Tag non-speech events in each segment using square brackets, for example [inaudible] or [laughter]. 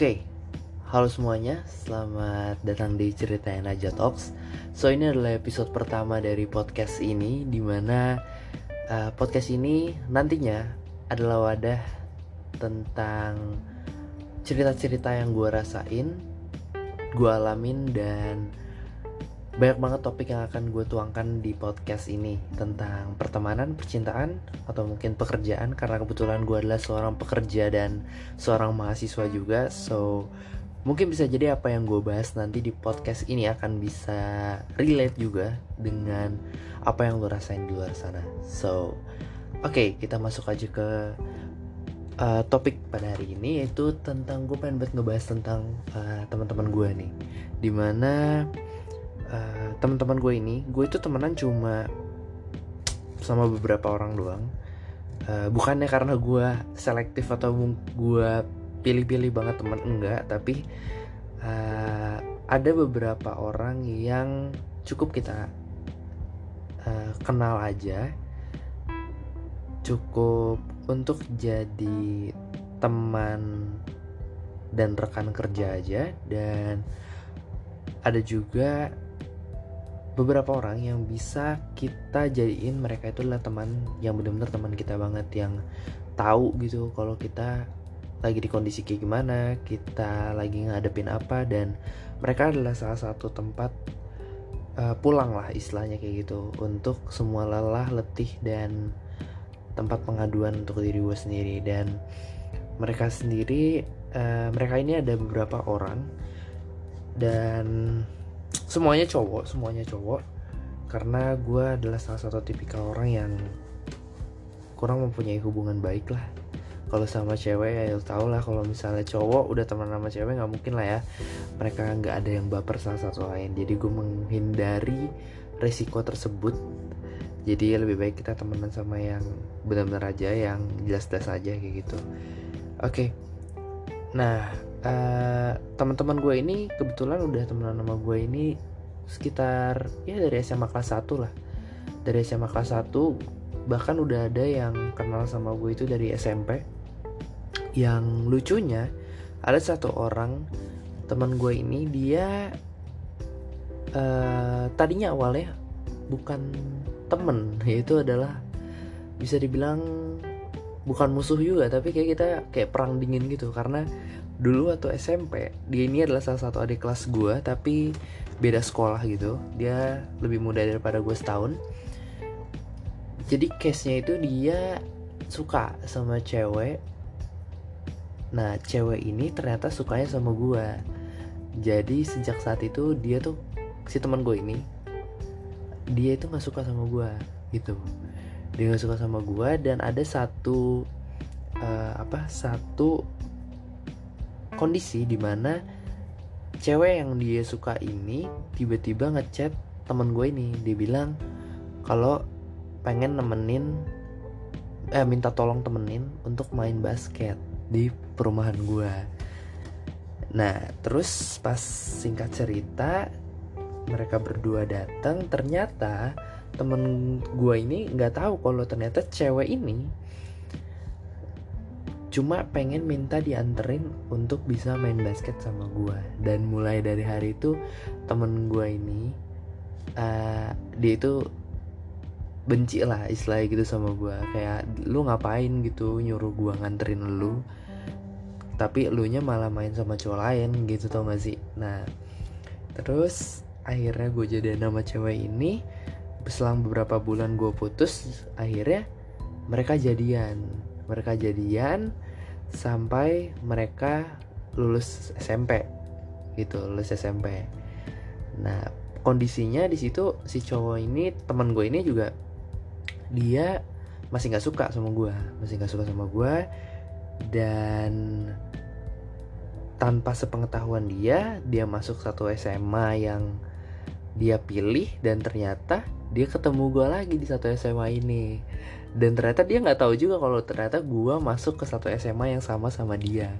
Oke, halo semuanya, selamat datang di Cerita Naja Talks. So ini adalah episode pertama dari podcast ini, di mana uh, podcast ini nantinya adalah wadah tentang cerita-cerita yang gue rasain, gue alamin dan banyak banget topik yang akan gue tuangkan di podcast ini tentang pertemanan, percintaan, atau mungkin pekerjaan karena kebetulan gue adalah seorang pekerja dan seorang mahasiswa juga. So mungkin bisa jadi apa yang gue bahas nanti di podcast ini akan bisa relate juga dengan apa yang lo rasain di luar sana. So oke okay, kita masuk aja ke uh, topik pada hari ini yaitu tentang gue pengen buat ngebahas tentang uh, teman-teman gue nih, di mana uh, teman-teman gue ini gue itu temenan cuma sama beberapa orang doang. Uh, bukannya karena gue selektif atau gue pilih-pilih banget teman enggak. Tapi uh, ada beberapa orang yang cukup kita uh, kenal aja. Cukup untuk jadi teman dan rekan kerja aja. Dan ada juga beberapa orang yang bisa kita jadiin mereka itu adalah teman yang benar-benar teman kita banget yang tahu gitu kalau kita lagi di kondisi kayak gimana, kita lagi ngadepin apa dan mereka adalah salah satu tempat uh, pulang lah istilahnya kayak gitu untuk semua lelah, letih dan tempat pengaduan untuk diri gue sendiri. Dan mereka sendiri uh, mereka ini ada beberapa orang dan semuanya cowok semuanya cowok. Karena gue adalah salah satu tipikal orang yang kurang mempunyai hubungan baik lah. Kalau sama cewek ya tau lah kalau misalnya cowok udah teman sama cewek nggak mungkin lah ya. Mereka nggak ada yang baper salah satu lain. Jadi gue menghindari resiko tersebut. Jadi lebih baik kita temenan sama yang benar-benar aja yang jelas-jelas aja kayak gitu. Oke. Okay. nah uh, teman-teman gue ini kebetulan udah temenan sama gue ini sekitar ya dari SMA kelas 1 lah. Dari SMA kelas 1 bahkan udah ada yang kenal sama gue itu dari SMP yang lucunya ada satu orang teman gue ini dia uh, tadinya awalnya bukan temen [laughs] yaitu adalah bisa dibilang bukan musuh juga tapi kayak kita kayak perang dingin gitu. Karena dulu atau SMP dia ini adalah salah satu adik kelas gue tapi beda sekolah gitu. Dia lebih muda daripada gue setahun. Jadi case nya itu dia suka sama cewek. Nah cewek ini ternyata sukanya sama gue jadi sejak saat itu dia tuh si teman gue ini dia itu nggak suka sama gue gitu. Dia nggak suka sama gue dan ada satu uh, apa satu kondisi di mana cewek yang dia suka ini tiba-tiba ngechat temen gue ini. Dia bilang kalau pengen nemenin eh minta tolong temenin untuk main basket di perumahan gue nah terus pas singkat cerita mereka berdua datang ternyata temen gue ini nggak tahu kalau ternyata cewek ini cuma pengen minta dianterin untuk bisa main basket sama gue dan mulai dari hari itu temen gue ini uh, dia itu benci lah istilahnya gitu sama gue kayak lu ngapain gitu nyuruh gue nganterin lu? Tapi lu nya malah main sama cowok lain gitu tau gak sih? Nah terus akhirnya gue jadi nama cewek ini. Selang beberapa bulan gue putus akhirnya mereka jadian. Mereka jadian sampai mereka lulus SMP gitu lulus SMP nah kondisinya di situ si cowok ini teman gue ini juga dia masih nggak suka sama gue masih nggak suka sama gue dan tanpa sepengetahuan dia dia masuk satu SMA yang dia pilih dan ternyata dia ketemu gue lagi di satu SMA ini dan ternyata dia nggak tahu juga kalau ternyata gue masuk ke satu SMA yang sama sama dia.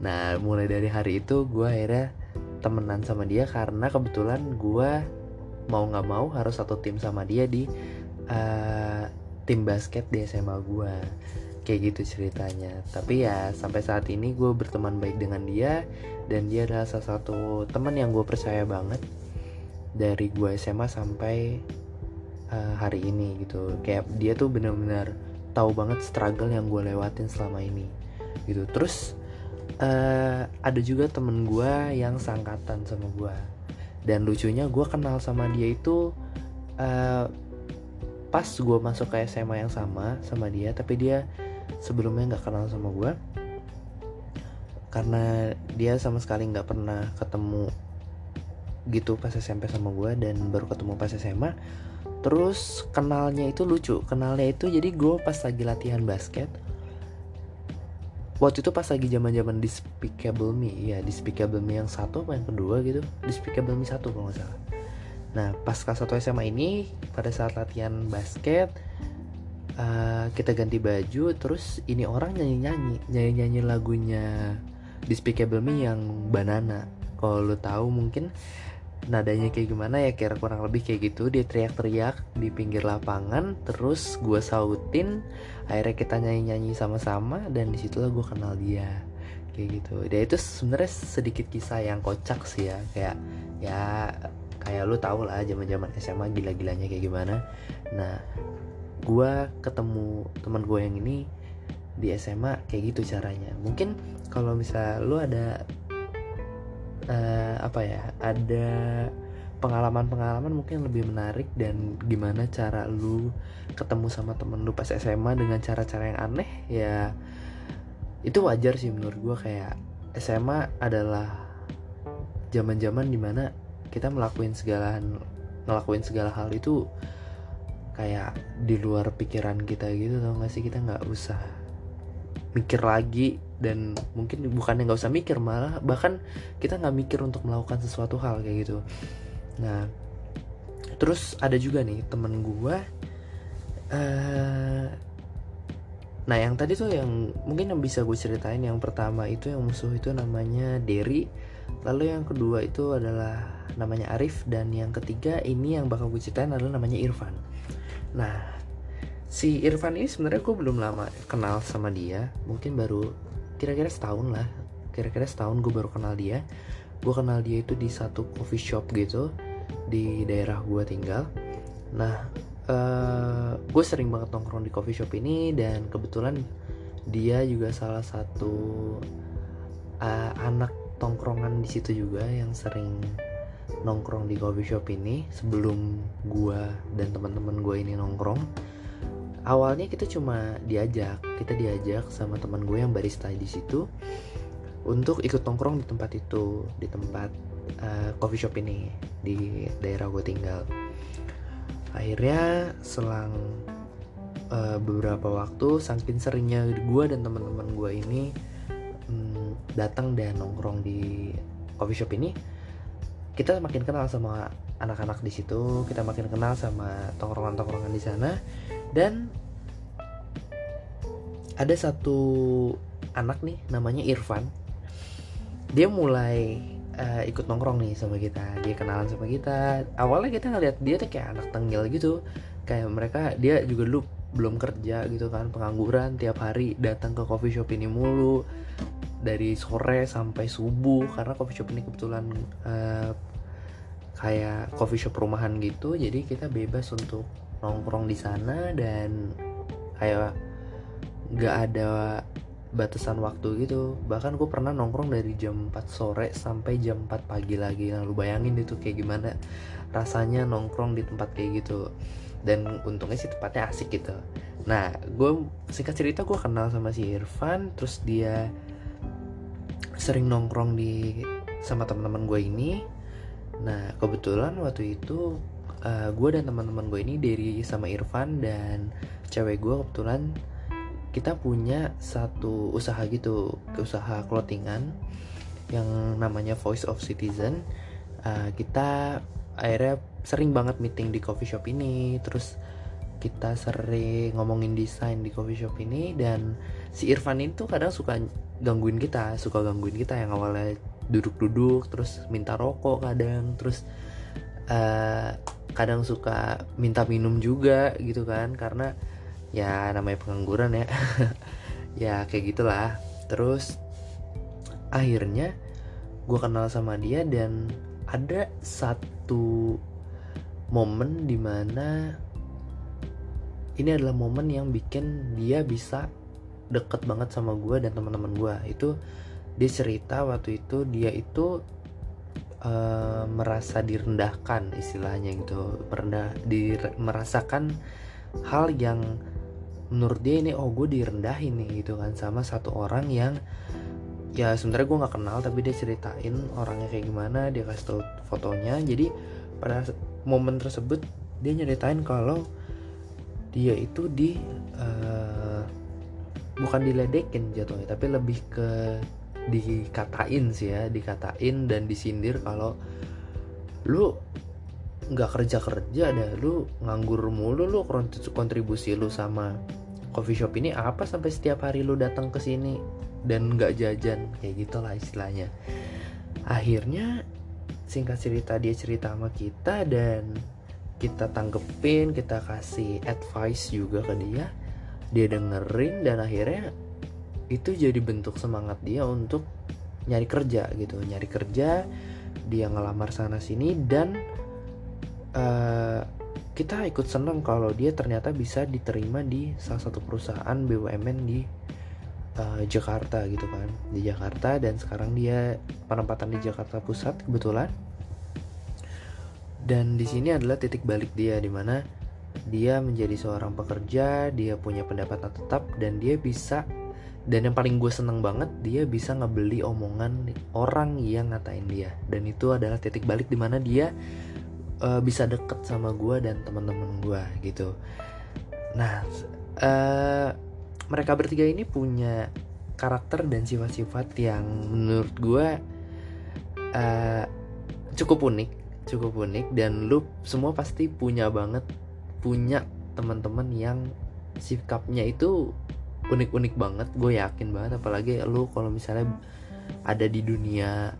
Nah mulai dari hari itu gue akhirnya temenan sama dia karena kebetulan gue mau nggak mau harus satu tim sama dia di uh, tim basket di SMA gue kayak gitu ceritanya. Tapi ya sampai saat ini gue berteman baik dengan dia dan dia adalah salah satu teman yang gue percaya banget dari gue SMA sampai uh, hari ini gitu. Kayak dia tuh benar-benar tahu banget struggle yang gue lewatin selama ini gitu. Terus uh, ada juga temen gue yang sangkatan sama gue dan lucunya gue kenal sama dia itu uh, pas gue masuk ke SMA yang sama sama dia tapi dia sebelumnya nggak kenal sama gue karena dia sama sekali nggak pernah ketemu gitu pas SMP sama gue dan baru ketemu pas SMA terus kenalnya itu lucu. Kenalnya itu jadi gue pas lagi latihan basket. Waktu itu pas lagi zaman zaman Despicable Me. Ya Despicable Me yang satu apa yang kedua gitu. Despicable Me satu kalau nggak salah. Nah pas kelas satu SMA ini pada saat latihan basket uh, kita ganti baju terus ini orang nyanyi nyanyi nyanyi nyanyi lagunya Despicable Me yang Banana. Kalau lo tahu mungkin nadanya kayak gimana ya kira kurang lebih kayak gitu. Dia teriak-teriak di pinggir lapangan terus gue sautin akhirnya kita nyanyi-nyanyi sama-sama dan di situlah gue kenal dia. Kayak gitu. Dia itu sebenarnya sedikit kisah yang kocak sih ya. Kayak ya kayak lu tau lah zaman zaman SMA gila-gilanya kayak gimana. Nah gue ketemu teman gue yang ini di SMA kayak gitu caranya. Mungkin kalau misal lu ada uh, apa ya ada pengalaman-pengalaman mungkin lebih menarik dan gimana cara lu ketemu sama temen lu pas SMA dengan cara-cara yang aneh ya itu wajar sih menurut gue kayak SMA adalah zaman-zaman di mana kita melakukan segala ngelakuin segala hal itu kayak di luar pikiran kita gitu tau gak sih? Kita nggak usah mikir lagi dan mungkin bukannya nggak usah mikir malah bahkan kita nggak mikir untuk melakukan sesuatu hal kayak gitu. Nah terus ada juga nih temen gue uh, nah yang tadi tuh yang mungkin yang bisa gue ceritain yang pertama itu yang musuh itu namanya Derry. Lalu yang kedua itu adalah namanya Arif dan yang ketiga ini yang bakal gue ceritain adalah namanya Irfan. Nah si Irfan ini sebenarnya gue belum lama kenal sama dia mungkin baru kira-kira setahun lah. Kira-kira setahun gue baru kenal dia. Gue kenal dia itu di satu coffee shop gitu di daerah gue tinggal. Nah uh, eh, gue sering banget nongkrong di coffee shop ini dan kebetulan dia juga salah satu uh, anak tongkrongan di situ juga yang sering nongkrong di coffee shop ini sebelum gue dan teman-teman gue ini nongkrong awalnya kita cuma diajak kita diajak sama teman gue yang barista di situ untuk ikut nongkrong di tempat itu di tempat uh, coffee shop ini di daerah gue tinggal. Akhirnya selang uh, beberapa waktu saking seringnya gue dan teman-teman gue ini um, datang dan nongkrong di coffee shop ini kita makin kenal sama anak-anak di situ kita makin kenal sama tongkrongan-tongkrongan di sana dan ada satu anak nih namanya Irfan. Dia mulai uh, ikut nongkrong nih sama kita. Dia kenalan sama kita. Awalnya kita ngeliat dia tuh kayak anak tengil gitu. Kayak mereka dia juga dulu belum kerja gitu kan pengangguran. Tiap hari datang ke coffee shop ini mulu. Dari sore sampai subuh karena coffee shop ini kebetulan uh, kayak coffee shop rumahan gitu. Jadi kita bebas untuk nongkrong di sana dan kayak nggak ada batasan waktu gitu. Bahkan gue pernah nongkrong dari jam 4 sore sampai jam 4 pagi lagi. Nah lu bayangin itu kayak gimana rasanya nongkrong di tempat kayak gitu. Dan untungnya sih tempatnya asik gitu. Nah gue singkat cerita gue kenal sama si Irfan terus dia sering nongkrong di sama teman-teman gue ini. Nah kebetulan waktu itu uh, gue dan teman-teman gue ini dari sama Irfan dan cewek gue kebetulan kita punya satu usaha gitu usaha clothingan yang namanya Voice of Citizen. Uh, kita akhirnya sering banget meeting di coffee shop ini terus kita sering ngomongin desain di coffee shop ini dan si Irfan itu kadang suka gangguin kita suka gangguin kita yang awalnya duduk-duduk terus minta rokok kadang terus uh, kadang suka minta minum juga gitu kan karena ya namanya pengangguran ya. [laughs] Ya kayak gitulah. Terus akhirnya gue kenal sama dia dan ada satu momen di mana ini adalah momen yang bikin dia bisa deket banget sama gue dan teman-teman gue itu dia cerita waktu itu dia itu uh, merasa direndahkan istilahnya gitu. Merendah di merasakan hal yang menurut dia ini oh gue direndahin nih gitu kan sama satu orang yang ya sebenarnya gue nggak kenal tapi dia ceritain orangnya kayak gimana dia kasih tau fotonya. Jadi pada momen tersebut dia nyeritain kalau dia itu di uh, bukan diledekin jatuhnya tapi lebih ke dikatain sih ya dikatain dan disindir kalau lu nggak kerja kerja deh lu nganggur mulu lu kontribusi lu sama coffee shop ini apa sampai setiap hari lu datang ke sini dan nggak jajan kayak gitulah istilahnya. Akhirnya singkat cerita dia cerita sama kita dan kita tanggepin kita kasih advice juga ke dia. Dia dengerin dan akhirnya itu jadi bentuk semangat dia untuk nyari kerja gitu. Nyari kerja dia ngelamar sana sini dan uh, kita ikut senang kalau dia ternyata bisa diterima di salah satu perusahaan BUMN di uh, Jakarta gitu kan. Di Jakarta dan sekarang dia penempatan di Jakarta Pusat kebetulan. Dan di sini adalah titik balik dia di mana dia menjadi seorang pekerja dia punya pendapatan tetap dan dia bisa dan yang paling gue seneng banget dia bisa ngebeli omongan orang yang ngatain dia. Dan itu adalah titik balik di mana dia uh, bisa deket sama gue dan teman-teman gue gitu. Nah uh, mereka bertiga ini punya karakter dan sifat-sifat yang menurut gue uh, cukup unik cukup unik. Dan lu semua pasti punya banget punya teman-teman yang sikapnya itu unik-unik banget gue yakin banget. Apalagi lu kalau misalnya ada di dunia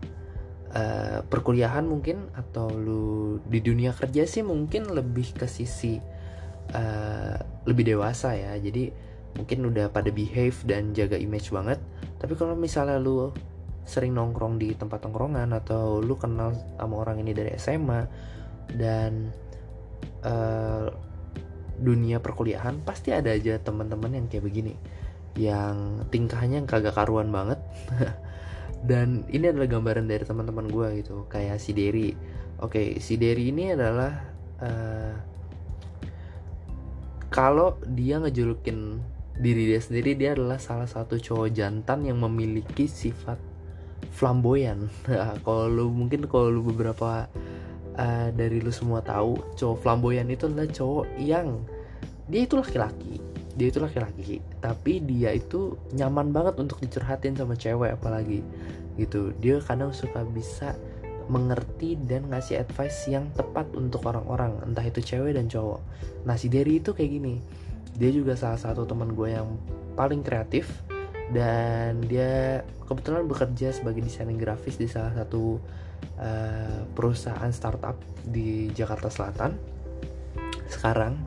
uh, perkuliahan mungkin atau lu di dunia kerja sih mungkin lebih ke sisi uh, lebih dewasa ya. Jadi mungkin udah pada behave dan jaga image banget. Tapi kalau misalnya lu sering nongkrong di tempat nongkrongan atau lu kenal sama orang ini dari SMA dan uh, dunia perkuliahan pasti ada aja teman-teman yang kayak begini yang tingkahnya yang kagak karuan banget. [laughs] Dan ini adalah gambaran dari teman-teman gue gitu kayak si Derry. Oke si Derry ini adalah uh, kalau dia ngejulukin diri dia sendiri dia adalah salah satu cowok jantan yang memiliki sifat flamboyan. [laughs] Kalau mungkin kalau beberapa uh, dari lu semua tahu cowok flamboyan itu adalah cowok yang dia itu laki-laki dia itu laki-laki tapi dia itu nyaman banget untuk dicurhatin sama cewek apalagi gitu. Dia kadang suka bisa mengerti dan ngasih advice yang tepat untuk orang-orang entah itu cewek dan cowok. Nah si Derry itu kayak gini. Dia juga salah satu teman gue yang paling kreatif dan dia kebetulan bekerja sebagai desainer grafis di salah satu uh, perusahaan startup di Jakarta Selatan. Sekarang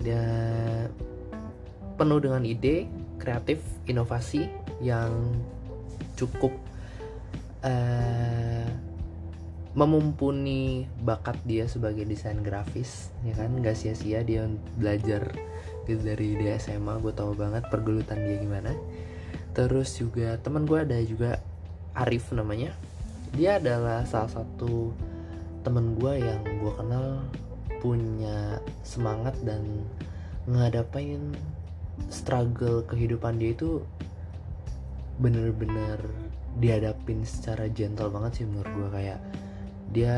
dia penuh dengan ide kreatif inovasi yang cukup uh, memumpuni bakat dia sebagai desain grafis ya kan? Nggak sia-sia dia belajar gitu dari dia SMA gue tahu banget pergelutan dia gimana. Terus juga teman gue ada juga Arif namanya dia adalah salah satu teman gue yang gue kenal punya semangat dan ngadapin struggle kehidupan dia itu bener-bener dihadapin secara gentle banget sih menurut gue kayak dia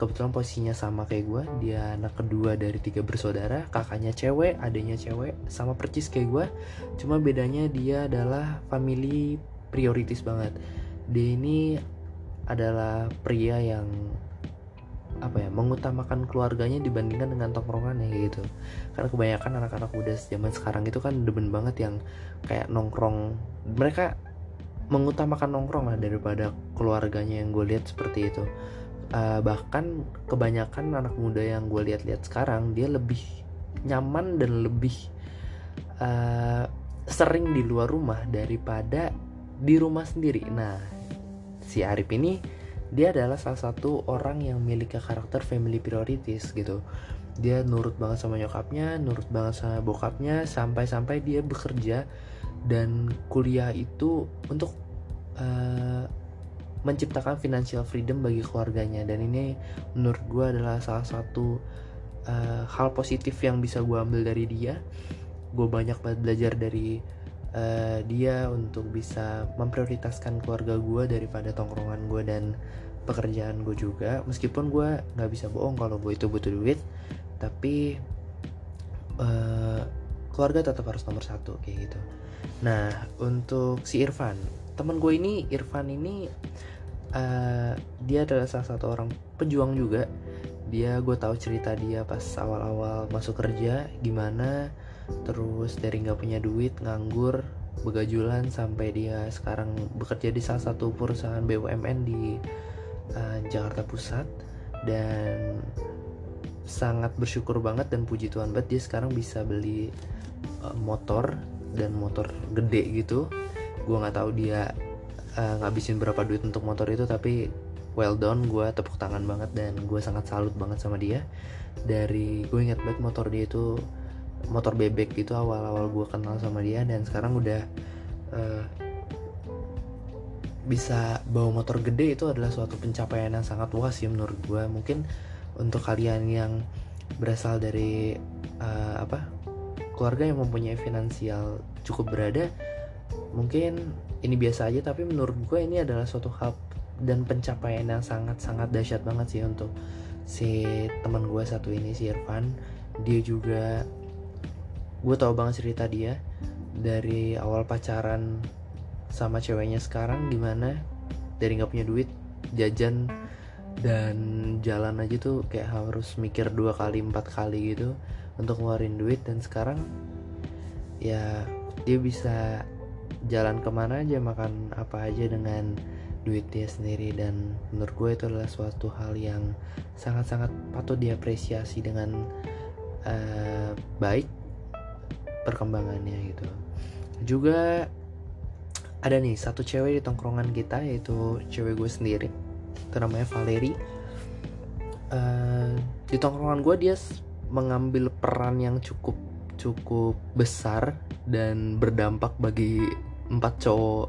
kebetulan posisinya sama kayak gue dia anak kedua dari tiga bersaudara kakaknya cewek adiknya cewek sama percis kayak gue cuma bedanya dia adalah family prioritas banget. Dia ini adalah pria yang apa ya mengutamakan keluarganya dibandingkan dengan tongkrongannya gitu. Karena kebanyakan anak-anak muda zaman sekarang itu kan demen banget yang kayak nongkrong. Mereka mengutamakan nongkrong lah daripada keluarganya yang gue lihat seperti itu. Uh, bahkan kebanyakan anak muda yang gue lihat-lihat sekarang dia lebih nyaman dan lebih uh, sering di luar rumah daripada di rumah sendiri. Nah si Arif ini dia adalah salah satu orang yang memiliki karakter family priorities gitu. Dia nurut banget sama nyokapnya nurut banget sama bokapnya sampai-sampai dia bekerja dan kuliah itu untuk uh, menciptakan financial freedom bagi keluarganya. Dan ini menurut gue adalah salah satu uh, hal positif yang bisa gue ambil dari dia. Gue banyak banget belajar dari uh, dia untuk bisa memprioritaskan keluarga gue daripada tongkrongan gue dan pekerjaan gue juga. Meskipun gue nggak bisa bohong kalau gue itu butuh duit tapi uh, keluarga tetap harus nomor satu kayak gitu. Nah untuk si Irfan teman gue ini Irfan ini uh, dia adalah salah satu orang pejuang juga. Dia gue tahu cerita dia pas awal-awal masuk kerja gimana terus dari nggak punya duit nganggur begajulan sampai dia sekarang bekerja di salah satu perusahaan BUMN di uh, Jakarta Pusat. Dan sangat bersyukur banget dan puji Tuhan banget dia sekarang bisa beli uh, motor dan motor gede gitu. Gue nggak tahu dia uh, ngabisin berapa duit untuk motor itu tapi well done gue tepuk tangan banget dan gue sangat salut banget sama dia. Dari gue inget banget motor dia itu motor bebek gitu awal-awal gue kenal sama dia dan sekarang udah uh, bisa bawa motor gede itu adalah suatu pencapaian yang sangat luas sih menurut gue mungkin untuk kalian yang berasal dari uh, apa keluarga yang mempunyai finansial cukup berada mungkin ini biasa aja tapi menurut gue ini adalah suatu hal dan pencapaian yang sangat-sangat dahsyat banget sih untuk si teman gue satu ini si Irfan. Dia juga gue tau banget cerita dia. Dari awal pacaran sama ceweknya sekarang gimana? Dari nggak punya duit jajan dan jalan aja tuh kayak harus mikir dua kali empat kali gitu untuk ngeluarin duit. Dan sekarang ya dia bisa jalan ke mana aja makan apa aja dengan duit dia sendiri. Dan menurut gue itu adalah suatu hal yang sangat-sangat patut diapresiasi dengan uh, baik perkembangannya gitu. Juga ada nih satu cewek di tongkrongan kita yaitu cewek gue sendiri. Itu namanya Valeri. Uh, di tongkrongan gue dia mengambil peran yang cukup cukup besar dan berdampak bagi empat cowok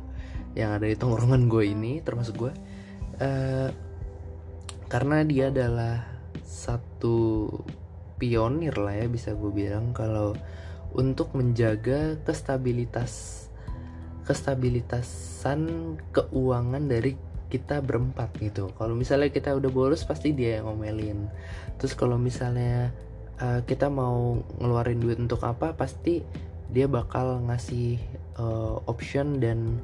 yang ada di tongkrongan gue ini termasuk gue. Uh, karena dia adalah satu pionir lah ya bisa gue bilang. Kalau untuk menjaga kestabilitas kestabilitasan keuangan dari kita berempat gitu. Kalau misalnya kita udah bolos pasti dia yang ngomelin. Terus kalau misalnya uh, kita mau ngeluarin duit untuk apa pasti dia bakal ngasih uh, option dan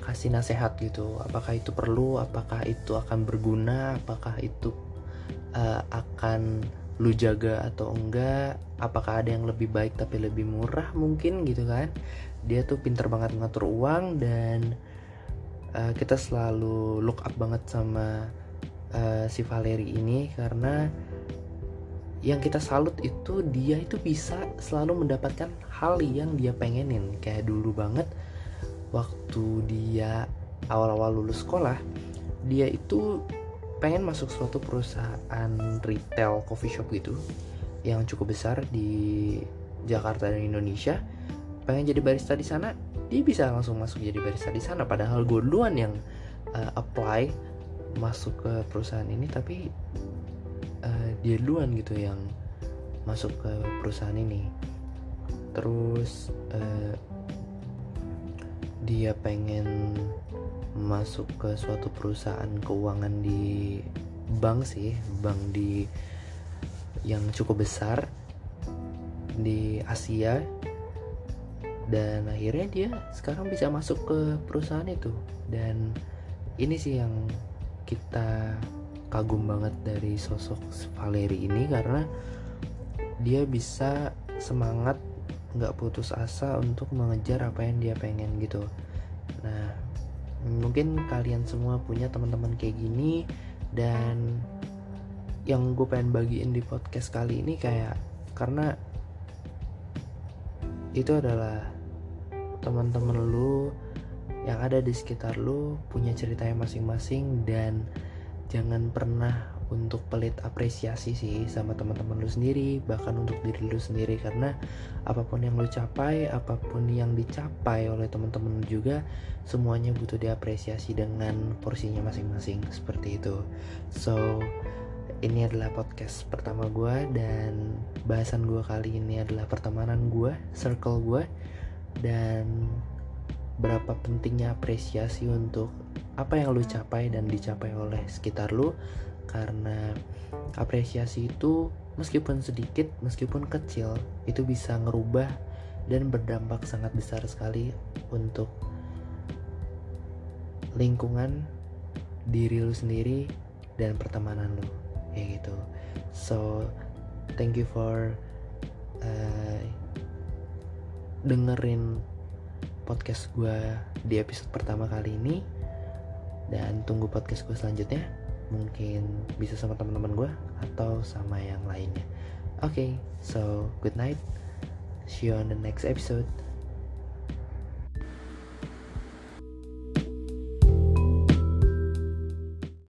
kasih nasihat gitu. Apakah itu perlu apakah itu akan berguna apakah itu uh, akan lu jaga atau enggak apakah ada yang lebih baik tapi lebih murah mungkin gitu kan. Dia tuh pinter banget ngatur uang dan uh, kita selalu look up banget sama uh, si Valeri ini karena yang kita salut itu dia itu bisa selalu mendapatkan hal yang dia pengenin. Kayak dulu banget waktu dia awal-awal lulus sekolah dia itu pengen masuk suatu perusahaan retail coffee shop gitu yang cukup besar di Jakarta dan Indonesia pengen jadi barista di sana dia bisa langsung masuk jadi barista di sana. Padahal gue duluan yang uh, apply masuk ke perusahaan ini tapi uh, dia duluan gitu yang masuk ke perusahaan ini. Terus uh, dia pengen masuk ke suatu perusahaan keuangan di bank sih bank di yang cukup besar di Asia. Dan akhirnya dia sekarang bisa masuk ke perusahaan itu. Dan ini sih yang kita kagum banget dari sosok Valeri ini karena dia bisa semangat nggak putus asa untuk mengejar apa yang dia pengen gitu. Nah mungkin kalian semua punya teman-teman kayak gini dan yang gue pengen bagiin di podcast kali ini kayak karena itu adalah teman-teman lu yang ada di sekitar lu punya ceritanya masing-masing dan jangan pernah untuk pelit apresiasi sih sama teman-teman lu sendiri bahkan untuk diri lu sendiri. Karena apa pun yang lu capai apa pun yang dicapai oleh teman-teman juga semuanya butuh diapresiasi dengan porsinya masing-masing seperti itu. So ini adalah podcast pertama gue dan bahasan gue kali ini adalah pertemanan gue circle gue dan berapa pentingnya apresiasi untuk apa yang lu capai dan dicapai oleh sekitar lu karena apresiasi itu meskipun sedikit meskipun kecil itu bisa ngerubah dan berdampak sangat besar sekali untuk lingkungan diri lu sendiri dan pertemanan lu kayak gitu. So thank you for uh, dengerin podcast gue di episode pertama kali ini. Dan tunggu podcast gue selanjutnya mungkin bisa sama teman-teman gue atau sama yang lainnya. Oke okay, so good night. See you on the next episode